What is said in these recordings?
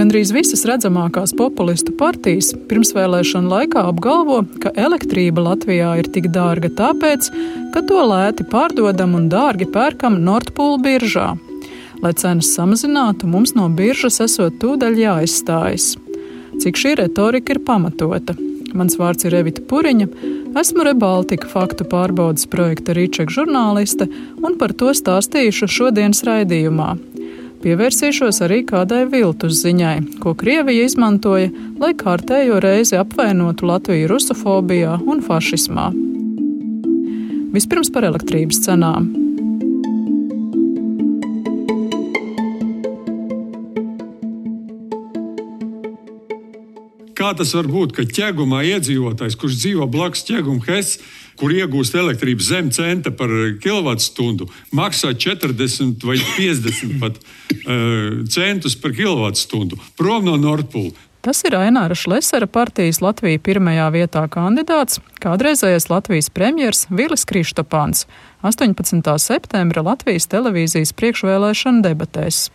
Gandrīz visas redzamākās populistu partijas pirmsvēlēšana laikā apgalvo, ka elektrība Latvijā ir tik dārga tāpēc, ka to lēti pārdodam un dārgi pērkam Nordpūlu biržā. Lai cenas samazinātu, mums no biržas esot tūdaļ jāizstājas. Cik šī retorika ir pamatota? Mans vārds ir Evita Puriņa, esmu Rebaltika faktu pārbaudas projekta Rīčeka žurnāliste un par to stāstīšu šodienas raidījumā. Pievērsīšos arī kādai viltus ziņai, ko Krievija izmantoja, lai kārtējo reizi apvainotu Latviju rusofobijā un fašismā. Vispirms par elektrības cenām. Kā tas var būt, ka ķēgumā iedzīvotājs, kurš dzīvo blakus ķēguma HES, kur iegūst elektrību zem centa par kilovatstundu, maksā 40 vai 50 pat, uh, centus par kilovatstundu prom no Nordpūles. Tas ir Aināra Šlesera partijas Latvija pirmajā vietā kandidāts, kādreizējais Latvijas premjers Vilis Kristopāns 18. septembra Latvijas televīzijas priekšvēlēšana debatēs.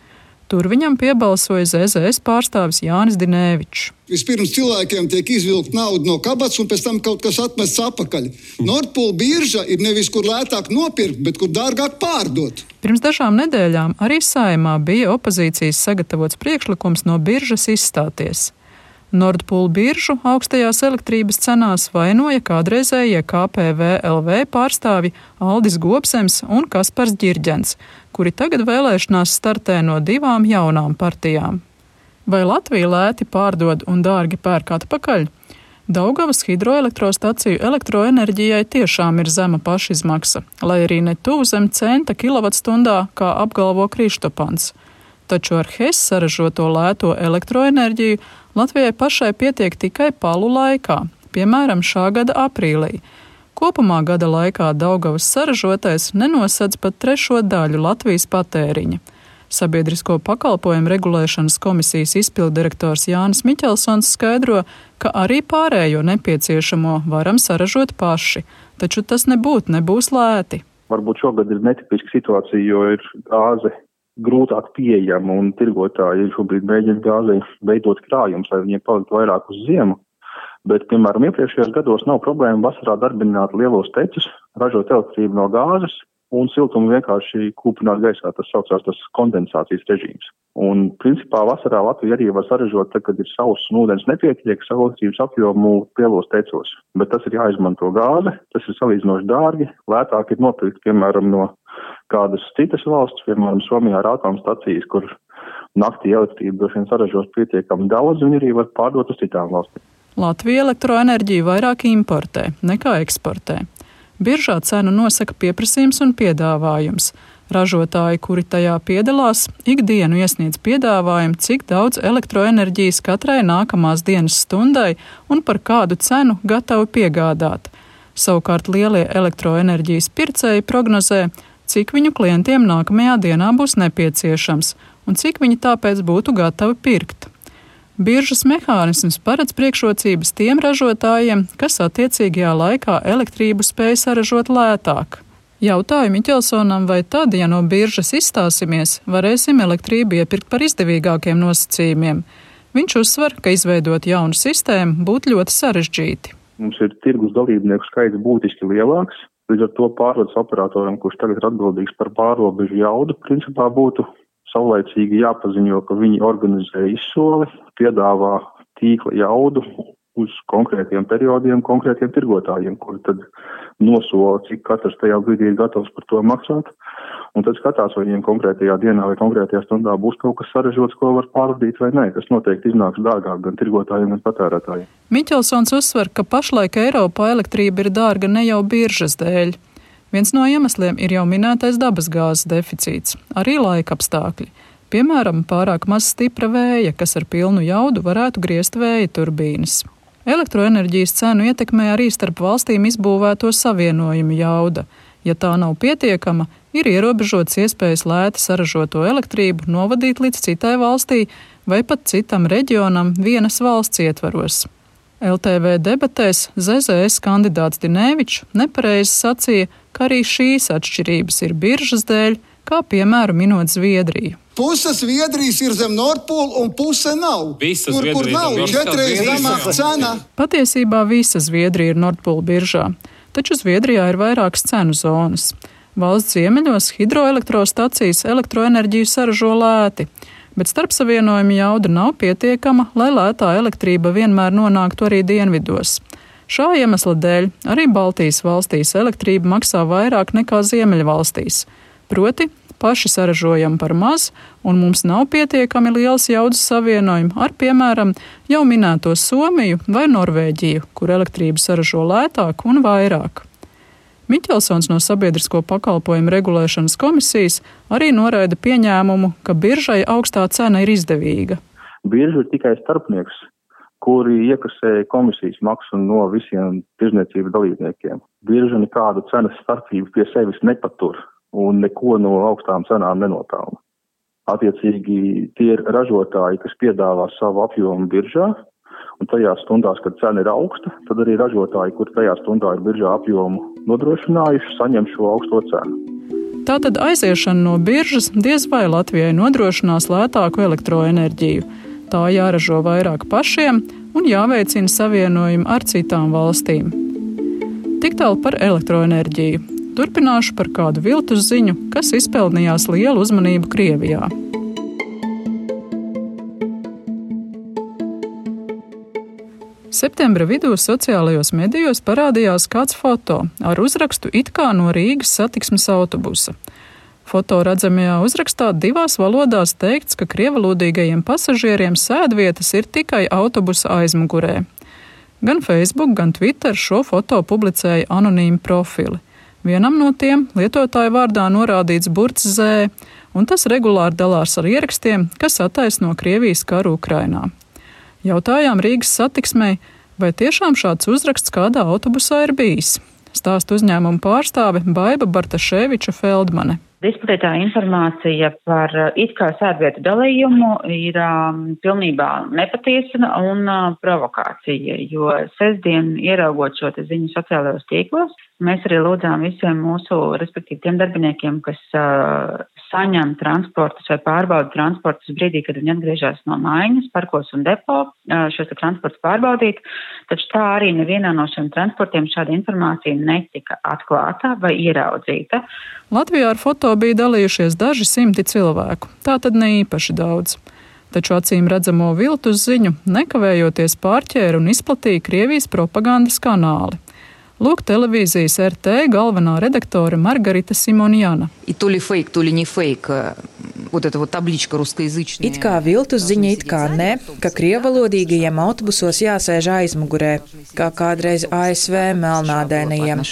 Tur viņam piebalsoja ZZS pārstāvis Jānis Dinēvičs. Vispirms cilvēkiem tiek izvilkta nauda no kabatas, un pēc tam kaut kas atmests atpakaļ. Nordpūle birža ir nevis kur lētāk nopirkt, bet kur dārgāk pārdot. Pirms dažām nedēļām arī saimā bija opozīcijas sagatavots priekšlikums no biržas izstāties. Nordpūlu biržu augstajās elektrības cenās vainoja kādreizējie KPVLV pārstāvi Aldis Gobsems un Kaspars Girģens, kuri tagad vēlēšanās startē no divām jaunām partijām. Vai Latvija lēti pārdod un dārgi pērk atpakaļ? Daugavas hidroelektrostaciju elektroenerģijai tiešām ir zema pašizmaksa, lai arī ne tuvu zem centa kilovatstundā, kā apgalvo Kristopans. Taču ar HES saražoto lēto elektroenerģiju Latvijai pašai pietiek tikai palu laikā, piemēram, šā gada aprīlī, Kopumā gada laikā Daugavas saražotais nenosedz pat trešo daļu Latvijas patēriņa. Sabiedrisko pakalpojumu regulēšanas komisijas izpildirektors Jānis Miķelsons skaidro, ka arī pārējo nepieciešamo varam saražot paši, taču tas nebūtu nebūs lēti. Varbūt šogad ir netipiska situācija, jo ir gāze grūtāk pieejama un tirgotāji šobrīd mēģina gāzei veidot krājumus, lai viņiem paliktu vairāk uz ziemu. Bet, piemēram, iepriekšējos gados nav problēma vasarā darbināt lielos tecus, ražot elektrību no gāzes un siltumu vienkārši kūpināt gaisā. Tas saucās tas kondensācijas režīms. Un, principā, vasarā Latvija arī var saražot, tad, kad ir sauss un ūdens nepietiek elektrības apjomu lielos tecos. Bet tas ir jāizmanto gāze, tas ir salīdzinoši dārgi, lētāk ir nopirkt, piemēram, no kādas citas valsts, piemēram, Somijā ir atomstacijas, kur naktī elektrību droši vien saražos pietiekami daudz, un arī var pārdot uz citām valstīm. Latvija elektroenerģiju vairāk importē nekā eksportē. Biržā cenu nosaka pieprasījums un piedāvājums. Ražotāji, kuri tajā piedalās, ikdienu iesniedz piedāvājumu, cik daudz elektroenerģijas katrai nākamās dienas stundai un par kādu cenu gatavi piegādāt. Savukārt lielie elektroenerģijas pircēji prognozē, cik viņu klientiem nākamajā dienā būs nepieciešams un cik viņi tāpēc būtu gatavi pirkt. Biržas mehānisms paredz priekšrocības tiem ražotājiem, kas attiecīgajā laikā elektrību spēj saražot lētāk. Jautāju Miķelsonam, vai tad, ja no biržas izstāsimies, varēsim elektrību iepirkt par izdevīgākiem nosacījumiem. Viņš uzsver, ka izveidot jaunu sistēmu būtu ļoti sarežģīti. Mums ir tirgus dalībnieku skaits būtiski lielāks. Līdz ar to pārvades operatoram, kurš tagad ir atbildīgs par pārobežu jaudu, principā būtu saulēcīgi jāpaziņo, ka viņi organizē izsoli, piedāvā tīkla jaudu uz konkrētiem periodiem, konkrētiem tirgotājiem, kuri tad nosola, cik katrs tajā brīdī ir gatavs par to maksāt. Un tad skatās, vai viņiem konkrētajā dienā vai konkrētajā stundā būs kaut kas sarežģīts, ko var pārvadīt vai nē. Tas noteikti iznāks dārgāk gan tirgotājiem, gan patērētājiem. Miķelsons uzsver, ka pašlaik Eiropā elektrība ir dārga ne jau biržas dēļ. Viens no iemesliem ir jau minētais dabasgāzes deficīts, arī laika apstākļi. Piemēram, pārāk maz stipra vēja, kas ar pilnu jaudu varētu griezt vēja turbīnas. Elektroenerģijas cenu ietekmē arī starp valstīm izbūvēto savienojumu jauda. Ja tā nav pietiekama, ir ierobežots iespējas lēti saražoto elektrību novadīt līdz citai valstī vai pat citam reģionam vienas valsts ietvaros. LTV debatēs ZZS kandidāts Dinēvičs nepareizi sacīja, ka arī šīs atšķirības ir biržas dēļ, kā piemēru minot Zviedriju. Puse Zviedrijas ir zem Nordpūles, un puse nav. Visa kur, kur nav zem četreiz Visa. zemāka cena. Patiesībā visa Zviedrija ir Nordpūles biržā, taču Zviedrijā ir vairākas cenu zonas. Valsts ziemeļos hidroelektrostacijas elektroenerģiju saražo lēti, bet starpsavienojuma jauda nav pietiekama, lai lētā elektrība vienmēr nonāktu arī dienvidos. Šā iemesla dēļ arī Baltijas valstīs elektrība maksā vairāk nekā Ziemeļvalstīs, proti paši saražojam par maz, un mums nav pietiekami liels jaudas savienojumi ar, piemēram, jau minēto Somiju vai Norvēģiju, kur elektrību saražo lētāk un vairāk. Miķelsons no Sabiedrisko pakalpojumu regulēšanas komisijas arī noraida pieņēmumu, ka biržai augstā cena ir izdevīga. Bieži ir tikai starpnieks, kuri iekasē komisijas maksu no visiem tirzniecības dalībniekiem. Bieži nekādu cenas starpību pie sevis nepatur un neko no augstām cenām nenopelna. Attiecīgi tie ir ražotāji, kas piedāvā savu apjomu biržā, un tajās stundās, kad cena ir augsta, tad arī ražotāji, kur tajā stundā ir biržā apjomu nodrošinājuši, saņem šo augsto cenu. Tātad aiziešana no biržas diez vai Latvijai nodrošinās lētāku elektroenerģiju. Tā jāražo vairāk pašiem un jāveicina savienojumi ar citām valstīm. Tik tālu par elektroenerģiju. Turpināšu par kādu viltus ziņu, kas izpelnījās lielu uzmanību Krievijā. Septembra vidū sociālajos medijos parādījās kāds foto ar uzrakstu it kā no Rīgas satiksmes autobusa. Foto redzamajā uzrakstā divās valodās teikts, ka krievalodīgajiem pasažieriem sēdvietas ir tikai autobusa aizmugurē. Gan Facebook, gan Twitter šo foto publicēja anonīmi profili. Vienam no tiem lietotāja vārdā norādīts burts Z, un tas regulāri dalās ar ierakstiem, kas attaisno Krievijas karu Ukrainā. Jautājām Rīgas satiksmei, vai tiešām šāds uzraksts kādā autobusā ir bijis. Stāsta uzņēmuma pārstāve Baiva Bartaševiča Feldmane. Diskutētā informācija par uh, it kā sēdvietu dalījumu ir um, pilnībā nepatiesa un uh, provokācija, jo sestdien ieraugot šo ziņu sociālajos tīklos, mēs arī lūdzām visiem mūsu, respektīvi tiem darbiniekiem, kas uh, saņem transportus vai pārbauda transportus brīdī, kad viņi atgriežas no mājas, parkos un depo, uh, šos transportus pārbaudīt, taču tā arī nevienā no šiem transportiem šāda informācija netika atklāta vai ieraudzīta. Latvijā ar foto bija dalījušies daži simti cilvēku, tā tad ne īpaši daudz. Taču acīm redzamo viltus ziņu nekavējoties pārķēra un izplatīja Krievijas propagandas kanāli. Lūk, televīzijas RT galvenā redaktore Margarita Simonjana. It kā viltus ziņa, it kā ne, ka krievalodīgajiem autobusos jāsēž aizmugurē, kā kādreiz ASV melnādēnajiem.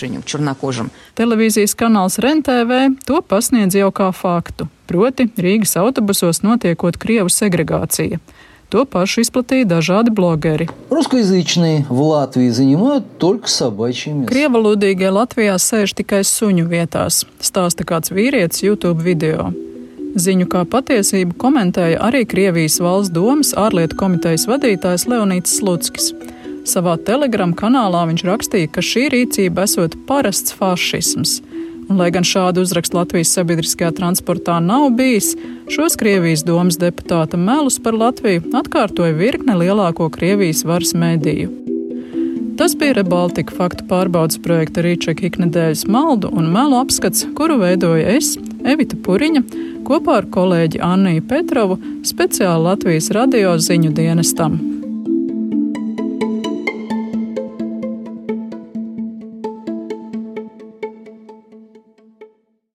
Televīzijas kanāls RENTV to pasniedz jau kā faktu, proti Rīgas autobusos notiekot Krievu segregācija. To pašu izplatīja dažādi blogeri. Русскоязычные в Латвии занимают только собачьи места. Krievalodīgie Latvijā sēž tikai suņu vietās, stāsta kāds vīrietis YouTube video. Ziņu kā patiesību komentēja arī Krievijas valsts domas ārlietu komitejas vadītājs Leonīts Slutskis. Savā telegram kanālā viņš rakstīja, ka šī rīcība esot parasts fašisms. Un, lai gan šādu uzrakstu Latvijas sabiedriskajā transportā nav bijis, šos Krievijas domas deputāta melus par Latviju atkārtoja virkne lielāko Krievijas varas mēdīju. Tas bija Rebaltika faktu pārbaudas projekta Rīčeka iknedēļas maldu un melu apskats, kuru veidoja es, Evita Puriņa, kopā ar kolēģi Anniju Petrovu, speciāli Latvijas radio ziņu dienestam.